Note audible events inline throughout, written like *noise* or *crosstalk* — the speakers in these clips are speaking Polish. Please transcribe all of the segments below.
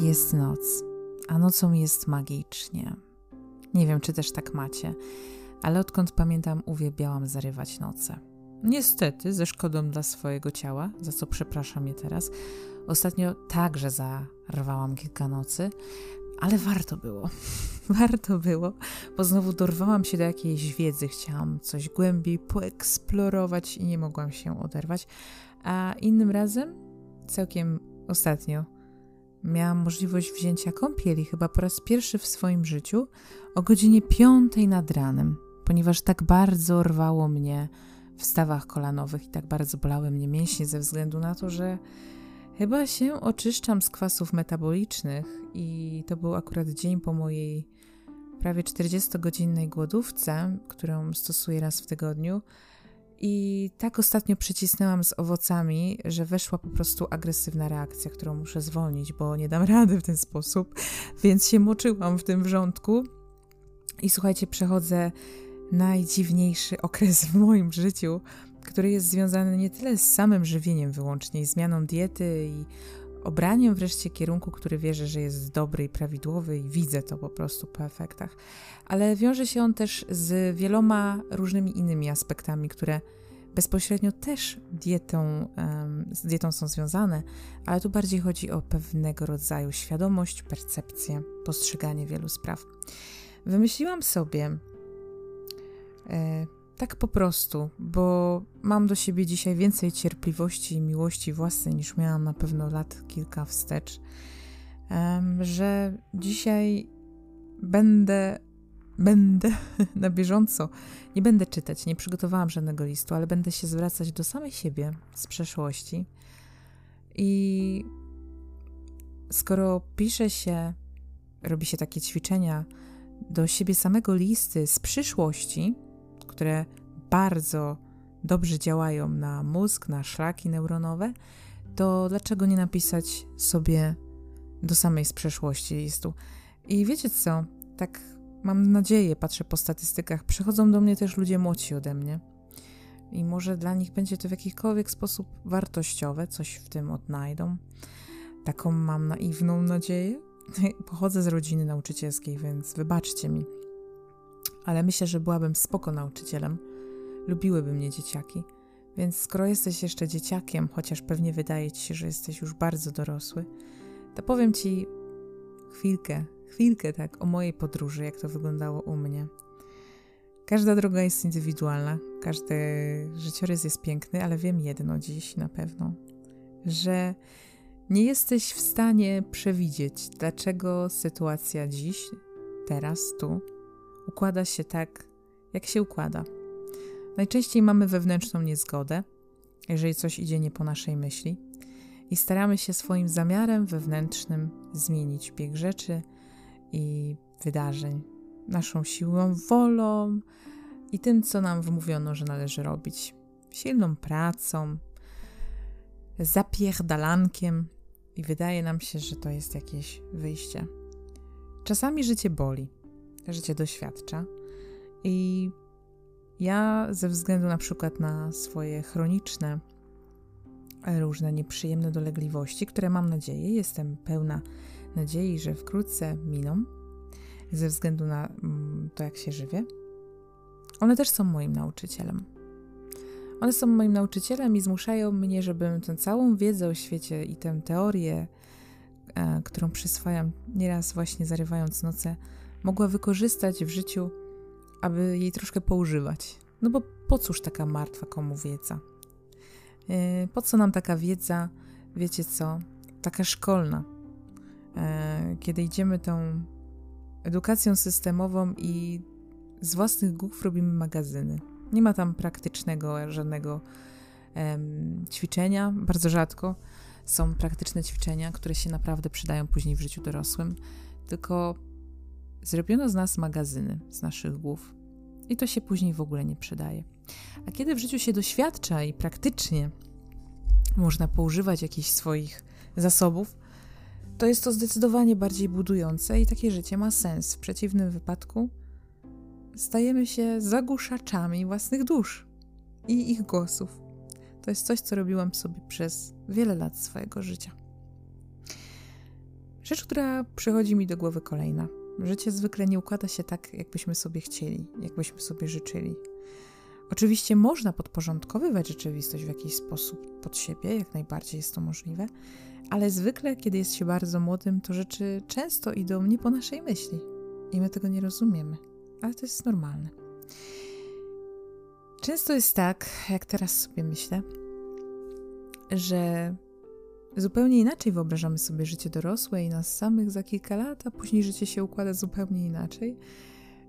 jest noc, a nocą jest magicznie. Nie wiem, czy też tak macie, ale odkąd pamiętam, uwielbiałam zarywać noce. Niestety, ze szkodą dla swojego ciała, za co przepraszam je teraz. Ostatnio także zarwałam kilka nocy, ale warto było. *laughs* warto było, bo znowu dorwałam się do jakiejś wiedzy, chciałam coś głębiej poeksplorować i nie mogłam się oderwać. A innym razem, całkiem ostatnio, miałam możliwość wzięcia kąpieli, chyba po raz pierwszy w swoim życiu, o godzinie piątej nad ranem, ponieważ tak bardzo rwało mnie w stawach kolanowych i tak bardzo bolały mnie mięśnie ze względu na to, że chyba się oczyszczam z kwasów metabolicznych i to był akurat dzień po mojej prawie 40-godzinnej głodówce, którą stosuję raz w tygodniu. I tak ostatnio przycisnęłam z owocami, że weszła po prostu agresywna reakcja, którą muszę zwolnić, bo nie dam rady w ten sposób, *laughs* więc się moczyłam w tym wrzątku. I słuchajcie, przechodzę najdziwniejszy *laughs* okres w moim życiu, który jest związany nie tyle z samym żywieniem wyłącznie, zmianą diety i obraniem wreszcie kierunku, który wierzę, że jest dobry i prawidłowy i widzę to po prostu po efektach. Ale wiąże się on też z wieloma różnymi innymi aspektami, które bezpośrednio też dietą, z dietą są związane, ale tu bardziej chodzi o pewnego rodzaju świadomość, percepcję, postrzeganie wielu spraw. Wymyśliłam sobie e, tak po prostu, bo mam do siebie dzisiaj więcej cierpliwości i miłości własnej niż miałam na pewno lat kilka wstecz, że dzisiaj będę, będę *laughs* na bieżąco, nie będę czytać, nie przygotowałam żadnego listu, ale będę się zwracać do samej siebie z przeszłości. I skoro pisze się, robi się takie ćwiczenia do siebie samego listy z przyszłości, które bardzo dobrze działają na mózg, na szlaki neuronowe, to dlaczego nie napisać sobie do samej z przeszłości listu? I wiecie co? Tak mam nadzieję, patrzę po statystykach, przychodzą do mnie też ludzie młodsi ode mnie. I może dla nich będzie to w jakikolwiek sposób wartościowe, coś w tym odnajdą. Taką mam naiwną nadzieję. *laughs* Pochodzę z rodziny nauczycielskiej, więc wybaczcie mi ale myślę, że byłabym spoko nauczycielem. Lubiłyby mnie dzieciaki. Więc skoro jesteś jeszcze dzieciakiem, chociaż pewnie wydaje ci się, że jesteś już bardzo dorosły, to powiem ci chwilkę, chwilkę tak o mojej podróży, jak to wyglądało u mnie. Każda droga jest indywidualna, każdy życiorys jest piękny, ale wiem jedno dziś na pewno, że nie jesteś w stanie przewidzieć, dlaczego sytuacja dziś, teraz, tu układa się tak, jak się układa. Najczęściej mamy wewnętrzną niezgodę, jeżeli coś idzie nie po naszej myśli, i staramy się swoim zamiarem wewnętrznym zmienić bieg rzeczy i wydarzeń, naszą siłą, wolą i tym, co nam wmówiono, że należy robić. Silną pracą, zapierdalankiem i wydaje nam się, że to jest jakieś wyjście. Czasami życie boli życie doświadcza. I ja ze względu na przykład na swoje chroniczne, różne nieprzyjemne dolegliwości, które mam nadzieję, jestem pełna nadziei, że wkrótce miną, ze względu na mm, to, jak się żywię, one też są moim nauczycielem. One są moim nauczycielem i zmuszają mnie, żebym tę całą wiedzę o świecie i tę teorię, e, którą przyswajam nieraz właśnie zarywając noce, mogła wykorzystać w życiu, aby jej troszkę poużywać. No bo po cóż taka martwa komu wiedza? E, po co nam taka wiedza, wiecie co, taka szkolna? E, kiedy idziemy tą edukacją systemową i z własnych głów robimy magazyny. Nie ma tam praktycznego żadnego em, ćwiczenia, bardzo rzadko są praktyczne ćwiczenia, które się naprawdę przydają później w życiu dorosłym, tylko Zrobiono z nas magazyny, z naszych głów, i to się później w ogóle nie przydaje. A kiedy w życiu się doświadcza i praktycznie można poużywać jakichś swoich zasobów, to jest to zdecydowanie bardziej budujące i takie życie ma sens. W przeciwnym wypadku stajemy się zagłuszaczami własnych dusz i ich głosów. To jest coś, co robiłam sobie przez wiele lat swojego życia. Rzecz, która przychodzi mi do głowy kolejna. Życie zwykle nie układa się tak, jakbyśmy sobie chcieli, jakbyśmy sobie życzyli. Oczywiście można podporządkowywać rzeczywistość w jakiś sposób pod siebie, jak najbardziej jest to możliwe, ale zwykle, kiedy jest się bardzo młodym, to rzeczy często idą nie po naszej myśli i my tego nie rozumiemy, ale to jest normalne. Często jest tak, jak teraz sobie myślę, że zupełnie inaczej wyobrażamy sobie życie dorosłe i nas samych za kilka lat, a później życie się układa zupełnie inaczej.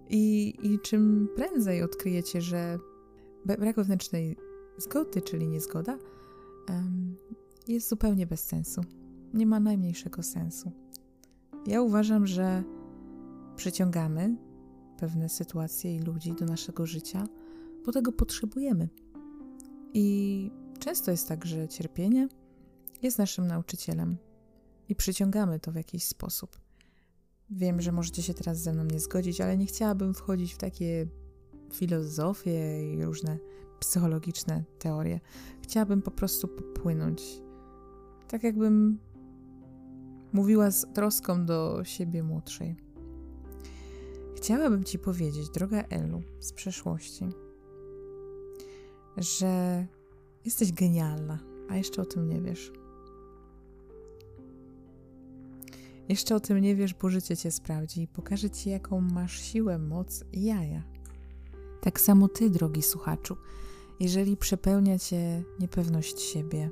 I, i czym prędzej odkryjecie, że brak wewnętrznej zgody, czyli niezgoda, jest zupełnie bez sensu. Nie ma najmniejszego sensu. Ja uważam, że przyciągamy pewne sytuacje i ludzi do naszego życia, bo tego potrzebujemy. I często jest tak, że cierpienie jest naszym nauczycielem i przyciągamy to w jakiś sposób. Wiem, że możecie się teraz ze mną nie zgodzić, ale nie chciałabym wchodzić w takie filozofie i różne psychologiczne teorie. Chciałabym po prostu popłynąć. Tak jakbym mówiła z troską do siebie młodszej. Chciałabym Ci powiedzieć, droga Elu, z przeszłości, że jesteś genialna, a jeszcze o tym nie wiesz. Jeszcze o tym nie wiesz, bo życie cię sprawdzi i pokaże ci, jaką masz siłę, moc i jaja. Tak samo ty, drogi słuchaczu, jeżeli przepełnia cię niepewność siebie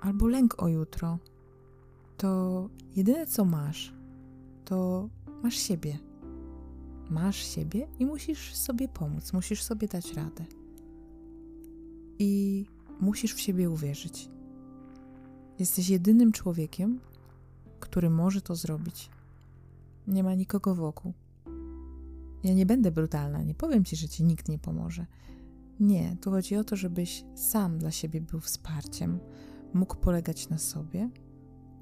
albo lęk o jutro, to jedyne co masz, to masz siebie. Masz siebie i musisz sobie pomóc, musisz sobie dać radę. I musisz w siebie uwierzyć. Jesteś jedynym człowiekiem, który może to zrobić. Nie ma nikogo wokół. Ja nie będę brutalna, nie powiem ci, że ci nikt nie pomoże. Nie, tu chodzi o to, żebyś sam dla siebie był wsparciem, mógł polegać na sobie,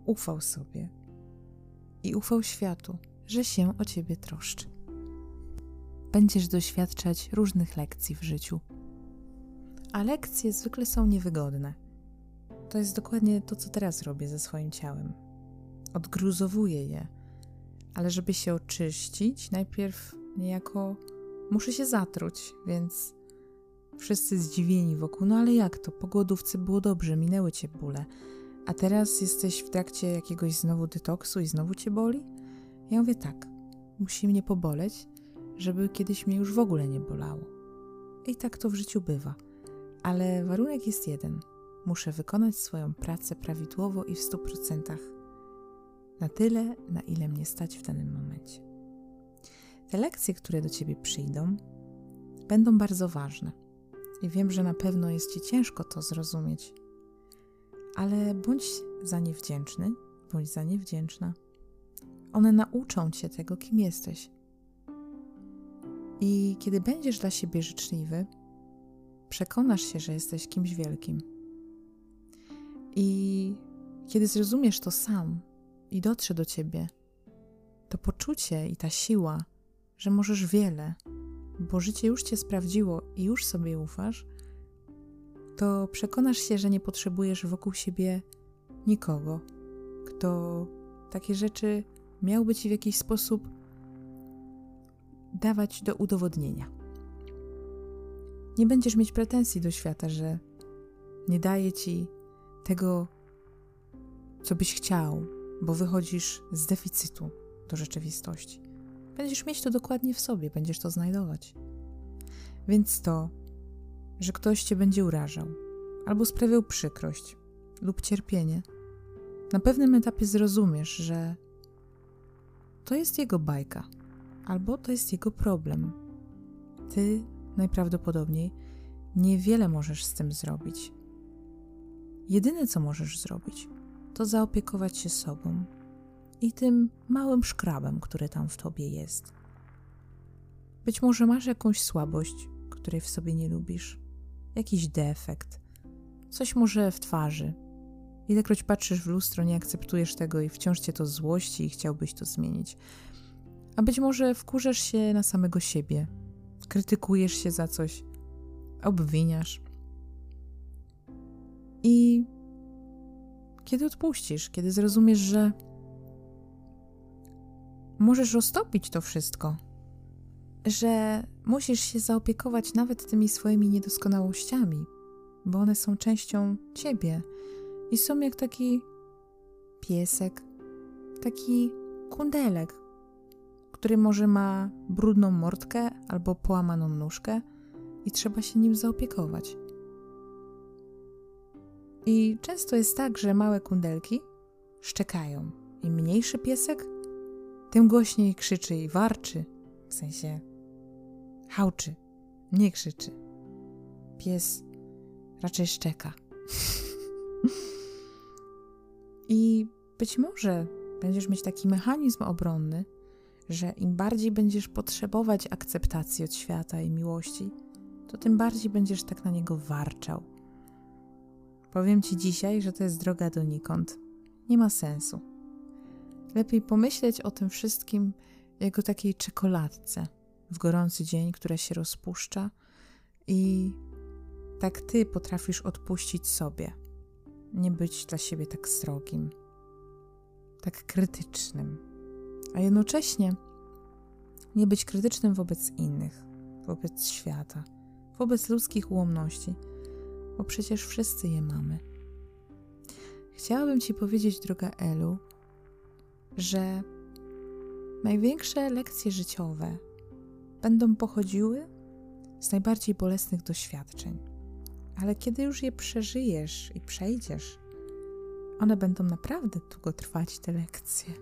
ufał sobie i ufał światu, że się o ciebie troszczy. Będziesz doświadczać różnych lekcji w życiu, a lekcje zwykle są niewygodne. To jest dokładnie to, co teraz robię ze swoim ciałem. Odgruzowuję je, ale żeby się oczyścić, najpierw niejako muszę się zatruć, więc wszyscy zdziwieni wokół. No ale jak to? Po głodówce było dobrze, minęły cię bóle. A teraz jesteś w trakcie jakiegoś znowu detoksu i znowu cię boli? Ja mówię tak, musi mnie poboleć, żeby kiedyś mnie już w ogóle nie bolało. I tak to w życiu bywa. Ale warunek jest jeden. Muszę wykonać swoją pracę prawidłowo i w stu procentach. Na tyle, na ile mnie stać w danym momencie. Te lekcje, które do ciebie przyjdą, będą bardzo ważne. I wiem, że na pewno jest ci ciężko to zrozumieć. Ale bądź za nie wdzięczny, bądź za nie wdzięczna. One nauczą cię tego, kim jesteś. I kiedy będziesz dla siebie życzliwy, przekonasz się, że jesteś kimś wielkim. I kiedy zrozumiesz to sam i dotrze do ciebie, to poczucie i ta siła, że możesz wiele, bo życie już cię sprawdziło i już sobie ufasz, to przekonasz się, że nie potrzebujesz wokół siebie nikogo, kto takie rzeczy miałby ci w jakiś sposób dawać do udowodnienia. Nie będziesz mieć pretensji do świata, że nie daje ci tego, co byś chciał, bo wychodzisz z deficytu do rzeczywistości. Będziesz mieć to dokładnie w sobie, będziesz to znajdować. Więc to, że ktoś cię będzie urażał, albo sprawiał przykrość lub cierpienie, na pewnym etapie zrozumiesz, że to jest jego bajka, albo to jest jego problem. Ty najprawdopodobniej niewiele możesz z tym zrobić. Jedyne, co możesz zrobić, to zaopiekować się sobą i tym małym szkrabem, który tam w tobie jest. Być może masz jakąś słabość, której w sobie nie lubisz, jakiś defekt, coś może w twarzy. Ilekroć patrzysz w lustro, nie akceptujesz tego i wciąż cię to złości i chciałbyś to zmienić. A być może wkurzasz się na samego siebie, krytykujesz się za coś, obwiniasz. I kiedy odpuścisz, kiedy zrozumiesz, że możesz roztopić to wszystko, że musisz się zaopiekować nawet tymi swoimi niedoskonałościami, bo one są częścią ciebie i są jak taki piesek, taki kundelek, który może ma brudną mordkę albo połamaną nóżkę i trzeba się nim zaopiekować. I często jest tak, że małe kundelki szczekają. Im mniejszy piesek, tym głośniej krzyczy i warczy, w sensie hałczy, nie krzyczy. Pies raczej szczeka. *laughs* I być może będziesz mieć taki mechanizm obronny, że im bardziej będziesz potrzebować akceptacji od świata i miłości, to tym bardziej będziesz tak na niego warczał. Powiem ci dzisiaj, że to jest droga donikąd. Nie ma sensu. Lepiej pomyśleć o tym wszystkim jako takiej czekoladce w gorący dzień, która się rozpuszcza i tak ty potrafisz odpuścić sobie. Nie być dla siebie tak strogim, tak krytycznym, a jednocześnie nie być krytycznym wobec innych, wobec świata, wobec ludzkich ułomności, bo przecież wszyscy je mamy. Chciałabym Ci powiedzieć, droga Elu, że największe lekcje życiowe będą pochodziły z najbardziej bolesnych doświadczeń. Ale kiedy już je przeżyjesz i przejdziesz, one będą naprawdę długo trwać, te lekcje.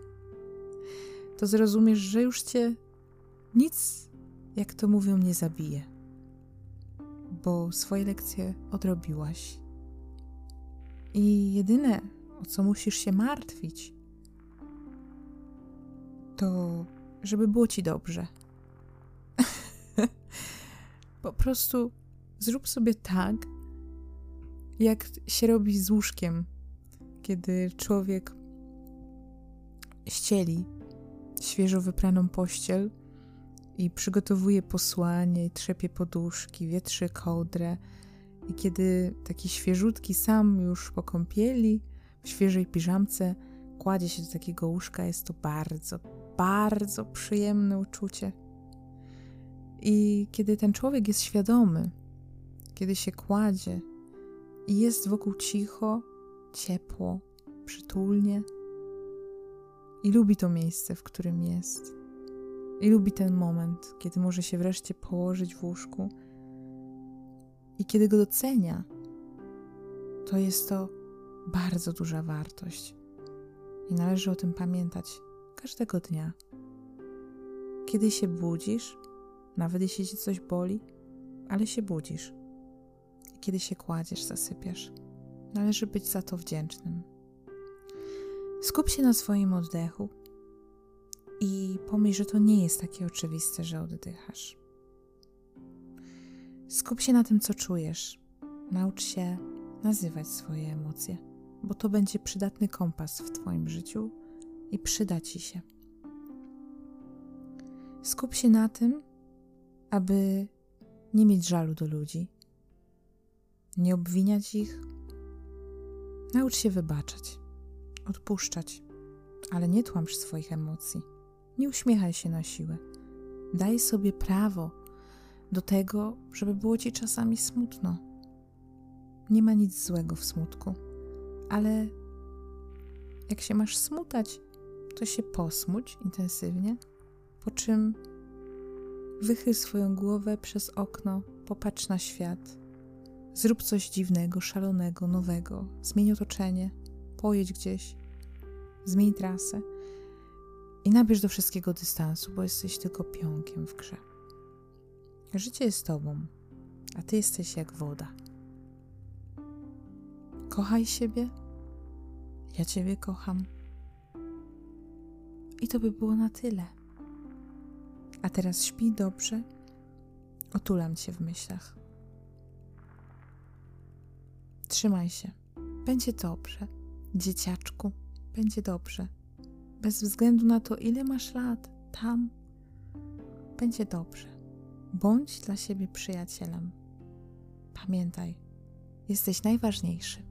To zrozumiesz, że już cię nic, jak to mówią, nie zabije, bo swoje lekcje odrobiłaś. I jedyne, o co musisz się martwić, to żeby było ci dobrze. *laughs* po prostu zrób sobie tak, jak się robi z łóżkiem, kiedy człowiek ścieli świeżo wypraną pościel i przygotowuje posłanie, trzepie poduszki, wietrzy kołdrę i kiedy taki świeżutki sam już po kąpieli, w świeżej piżamce kładzie się do takiego łóżka, jest to bardzo, bardzo przyjemne uczucie. I kiedy ten człowiek jest świadomy, kiedy się kładzie i jest wokół cicho, ciepło, przytulnie i lubi to miejsce, w którym jest. I lubi ten moment, kiedy może się wreszcie położyć w łóżku i kiedy go docenia, to jest to bardzo duża wartość. I należy o tym pamiętać każdego dnia. Kiedy się budzisz, nawet jeśli ci coś boli, ale się budzisz. I kiedy się kładziesz, zasypiasz. Należy być za to wdzięcznym. Skup się na swoim oddechu i pomyśl, że to nie jest takie oczywiste, że oddychasz. Skup się na tym, co czujesz. Naucz się nazywać swoje emocje, bo to będzie przydatny kompas w Twoim życiu i przyda Ci się. Skup się na tym, aby nie mieć żalu do ludzi, nie obwiniać ich. Naucz się wybaczać, odpuszczać, ale nie tłamsz swoich emocji. Nie uśmiechaj się na siłę. Daj sobie prawo do tego, żeby było ci czasami smutno. Nie ma nic złego w smutku, ale jak się masz smutać, to się posmuć intensywnie, po czym wychyl swoją głowę przez okno, popatrz na świat, zrób coś dziwnego, szalonego, nowego, zmień otoczenie, pojedź gdzieś, zmień trasę i nabierz do wszystkiego dystansu, bo jesteś tylko pionkiem w grze. Życie jest tobą, a ty jesteś jak woda. Kochaj siebie, ja ciebie kocham. I to by było na tyle. A teraz śpi dobrze, otulam cię w myślach. Trzymaj się, będzie dobrze, dzieciaczku, będzie dobrze. Bez względu na to, ile masz lat, tam będzie dobrze. Bądź dla siebie przyjacielem. Pamiętaj, jesteś najważniejszy.